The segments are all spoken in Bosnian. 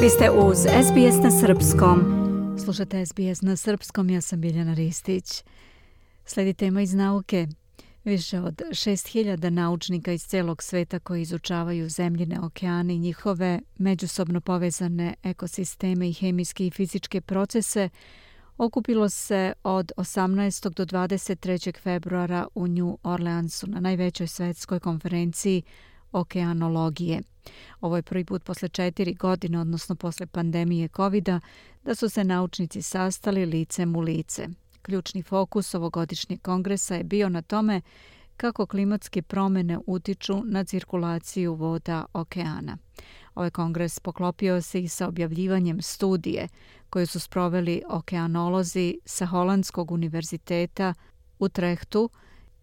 Vi ste uz SBS na Srpskom. Slušate SBS na Srpskom, ja sam Biljana Ristić. Sledi tema iz nauke. Više od 6000 naučnika iz celog sveta koji izučavaju zemljine okeane i njihove međusobno povezane ekosisteme i hemijske i fizičke procese okupilo se od 18. do 23. februara u New Orleansu na najvećoj svetskoj konferenciji okeanologije. Ovo je prvi put posle četiri godine, odnosno posle pandemije covid da su se naučnici sastali licem u lice. Ključni fokus ovogodišnjeg kongresa je bio na tome kako klimatske promene utiču na cirkulaciju voda okeana. Ovaj kongres poklopio se i sa objavljivanjem studije koje su sproveli okeanolozi sa Holandskog univerziteta u Trehtu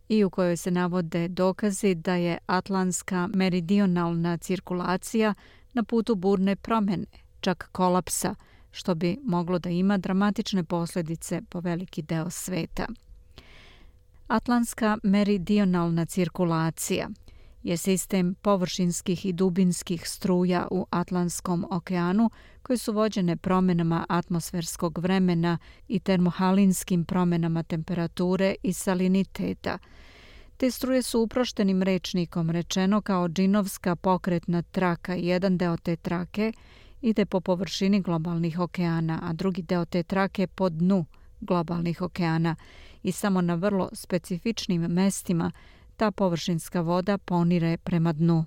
i u kojoj se navode dokazi da je atlantska meridionalna cirkulacija na putu burne promene, čak kolapsa, što bi moglo da ima dramatične posljedice po veliki deo sveta. Atlantska meridionalna cirkulacija je sistem površinskih i dubinskih struja u Atlantskom okeanu koje su vođene promjenama atmosferskog vremena i termohalinskim promjenama temperature i saliniteta. Te struje su uproštenim rečnikom rečeno kao džinovska pokretna traka. Jedan deo te trake ide po površini globalnih okeana, a drugi deo te trake po dnu globalnih okeana i samo na vrlo specifičnim mestima ta površinska voda ponire prema dnu.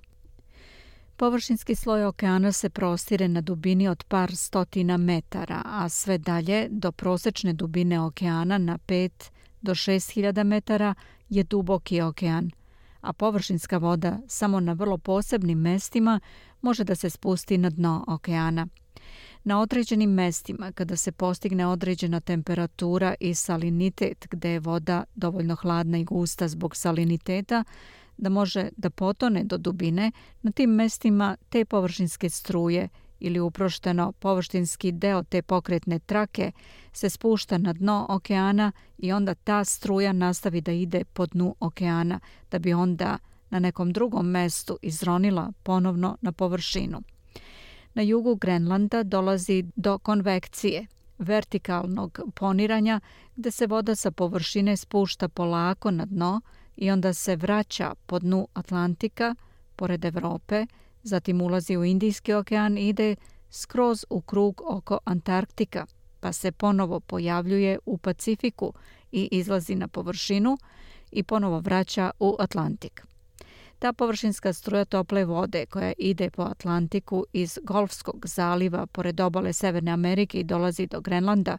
Površinski sloj okeana se prostire na dubini od par stotina metara, a sve dalje do prosečne dubine okeana na 5 do 6000 metara je duboki okean, a površinska voda samo na vrlo posebnim mestima može da se spusti na dno okeana. Na određenim mestima, kada se postigne određena temperatura i salinitet, gde je voda dovoljno hladna i gusta zbog saliniteta, da može da potone do dubine, na tim mestima te površinske struje ili uprošteno površinski deo te pokretne trake se spušta na dno okeana i onda ta struja nastavi da ide po dnu okeana, da bi onda na nekom drugom mestu izronila ponovno na površinu. Na jugu Grenlanda dolazi do konvekcije, vertikalnog poniranja, gde se voda sa površine spušta polako na dno i onda se vraća po dnu Atlantika, pored Evrope, zatim ulazi u Indijski okean i ide skroz u krug oko Antarktika, pa se ponovo pojavljuje u Pacifiku i izlazi na površinu i ponovo vraća u Atlantik. Ta površinska struja tople vode koja ide po Atlantiku iz Golfskog zaliva pored obale Severne Amerike i dolazi do Grenlanda,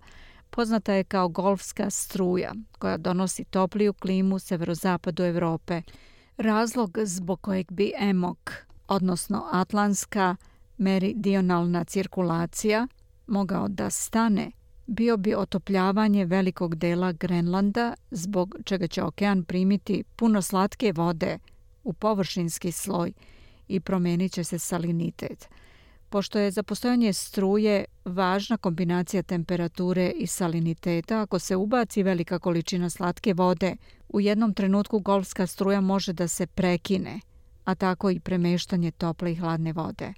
poznata je kao Golfska struja koja donosi topliju klimu severozapadu Evrope. Razlog zbog kojeg bi EMOK, odnosno Atlantska meridionalna cirkulacija, mogao da stane, bio bi otopljavanje velikog dela Grenlanda, zbog čega će okean primiti puno slatke vode u površinski sloj i promenit će se salinitet. Pošto je za postojanje struje važna kombinacija temperature i saliniteta, ako se ubaci velika količina slatke vode, u jednom trenutku golfska struja može da se prekine, a tako i premeštanje tople i hladne vode.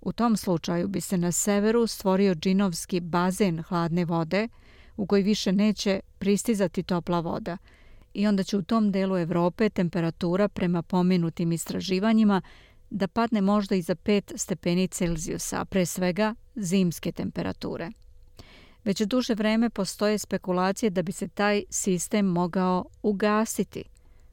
U tom slučaju bi se na severu stvorio džinovski bazen hladne vode u koji više neće pristizati topla voda i onda će u tom delu Evrope temperatura prema pomenutim istraživanjima da padne možda i za 5 stepeni Celzijusa, pre svega zimske temperature. Već duže vreme postoje spekulacije da bi se taj sistem mogao ugasiti.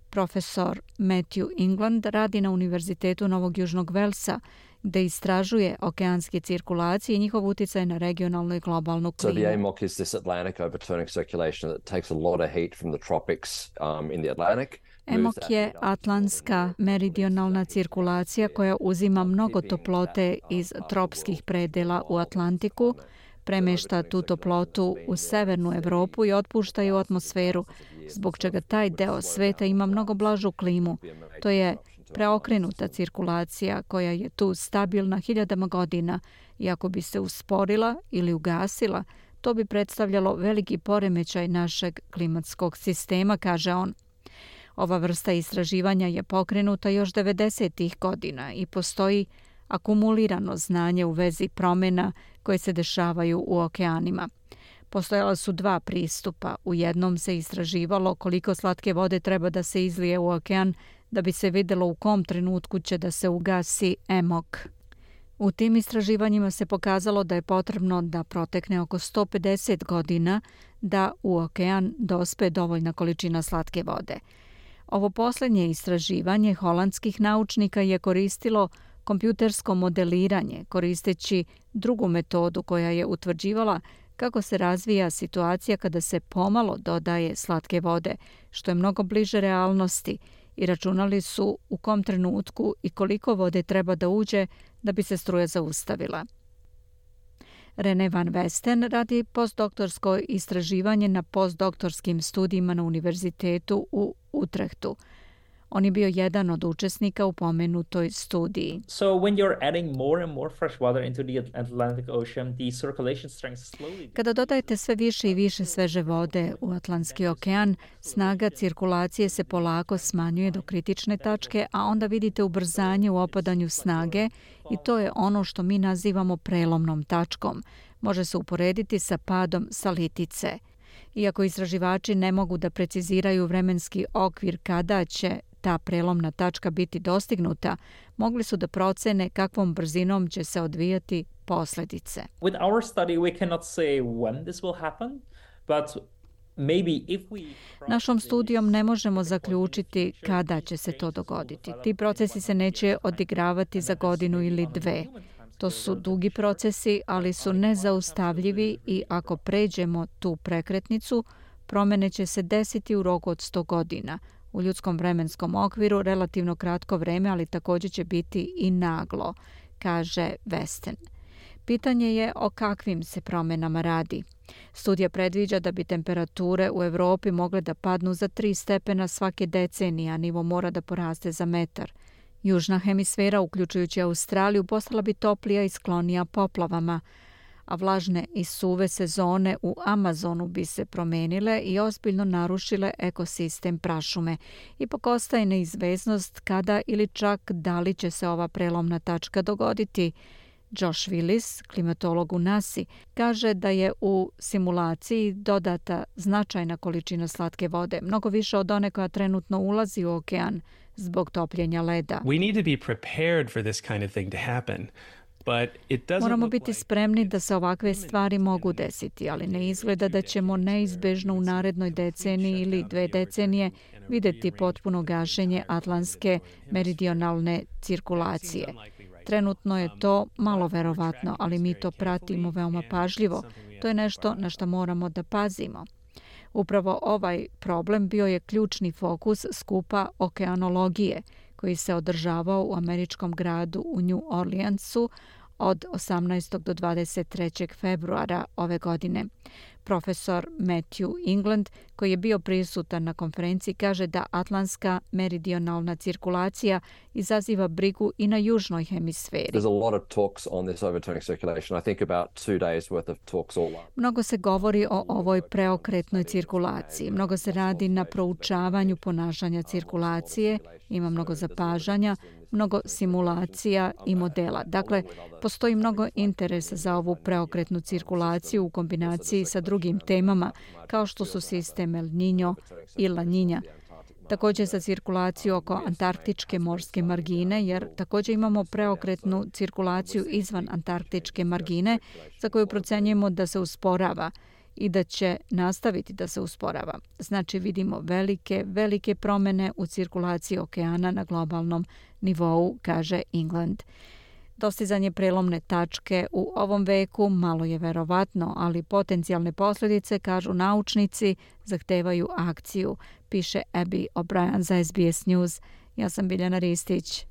Profesor Matthew England radi na Univerzitetu Novog Južnog Velsa, gde istražuje okeanske cirkulacije i njihov utjecaj na regionalnu i globalnu klimu. So the AMOC is this Atlantic overturning circulation that takes a lot of heat from the tropics um, in the Atlantic. EMOK je atlantska meridionalna cirkulacija koja uzima mnogo toplote iz tropskih predela u Atlantiku, premešta tu toplotu u severnu Evropu i otpušta je u atmosferu, zbog čega taj deo sveta ima mnogo blažu klimu. To je preokrenuta cirkulacija koja je tu stabilna hiljadama godina i ako bi se usporila ili ugasila, to bi predstavljalo veliki poremećaj našeg klimatskog sistema, kaže on. Ova vrsta istraživanja je pokrenuta još 90-ih godina i postoji akumulirano znanje u vezi promjena koje se dešavaju u okeanima. Postojala su dva pristupa. U jednom se istraživalo koliko slatke vode treba da se izlije u okean da bi se videlo u kom trenutku će da se ugasi emok. U tim istraživanjima se pokazalo da je potrebno da protekne oko 150 godina da u okean dospe dovoljna količina slatke vode. Ovo posljednje istraživanje holandskih naučnika je koristilo kompjutersko modeliranje koristeći drugu metodu koja je utvrđivala kako se razvija situacija kada se pomalo dodaje slatke vode, što je mnogo bliže realnosti i računali su u kom trenutku i koliko vode treba da uđe da bi se struja zaustavila. Rene Van Westen radi postdoktorsko istraživanje na postdoktorskim studijima na univerzitetu u Utrehtu – On je bio jedan od učesnika u pomenutoj studiji. So when you're adding more and more fresh water into the Atlantic Ocean, the circulation strength slowly Kada dodajete sve više i više sveže vode u Atlantski okean, snaga cirkulacije se polako smanjuje do kritične tačke, a onda vidite ubrzanje u opadanju snage i to je ono što mi nazivamo prelomnom tačkom. Može se uporediti sa padom salitice. Iako istraživači ne mogu da preciziraju vremenski okvir kada će ta prelomna tačka biti dostignuta, mogli su da procene kakvom brzinom će se odvijati posljedice. With our study we cannot say when this will happen, but Našom studijom ne možemo zaključiti kada će se to dogoditi. Ti procesi se neće odigravati za godinu ili dve. To su dugi procesi, ali su nezaustavljivi i ako pređemo tu prekretnicu, promene će se desiti u roku od 100 godina, u ljudskom vremenskom okviru relativno kratko vreme, ali također će biti i naglo, kaže Westen. Pitanje je o kakvim se promjenama radi. Studija predviđa da bi temperature u Evropi mogle da padnu za 3 stepena svake decenije, a nivo mora da poraste za metar. Južna hemisfera, uključujući Australiju, postala bi toplija i sklonija poplavama, a vlažne i suve sezone u Amazonu bi se promenile i ozbiljno narušile ekosistem prašume. Ipak ostaje neizveznost kada ili čak da li će se ova prelomna tačka dogoditi. Josh Willis, klimatolog u NASA, kaže da je u simulaciji dodata značajna količina slatke vode, mnogo više od one koja trenutno ulazi u okean zbog topljenja leda. We need to be prepared for this kind of thing to happen. Moramo biti spremni da se ovakve stvari mogu desiti, ali ne izgleda da ćemo neizbežno u narednoj deceniji ili dve decenije videti potpuno gašenje atlantske meridionalne cirkulacije. Trenutno je to malo verovatno, ali mi to pratimo veoma pažljivo. To je nešto na što moramo da pazimo. Upravo ovaj problem bio je ključni fokus skupa okeanologije – koji se održavao u američkom gradu u New Orleansu od 18. do 23. februara ove godine. Profesor Matthew England, koji je bio prisutan na konferenciji, kaže da atlantska meridionalna cirkulacija izaziva brigu i na južnoj hemisferi. Mnogo se govori o ovoj preokretnoj cirkulaciji. Mnogo se radi na proučavanju ponašanja cirkulacije, ima mnogo zapažanja, mnogo simulacija i modela. Dakle, postoji mnogo interesa za ovu preokretnu cirkulaciju u kombinaciji sa drugim temama, kao što su sistem El Niño i La Niña. Također za cirkulaciju oko antarktičke morske margine, jer također imamo preokretnu cirkulaciju izvan antarktičke margine, za koju procenjujemo da se usporava i da će nastaviti da se usporava. Znači vidimo velike, velike promene u cirkulaciji okeana na globalnom nivou, kaže England. Dostizanje prelomne tačke u ovom veku malo je verovatno, ali potencijalne posljedice, kažu naučnici, zahtevaju akciju, piše Abby O'Brien za SBS News. Ja sam Biljana Ristić.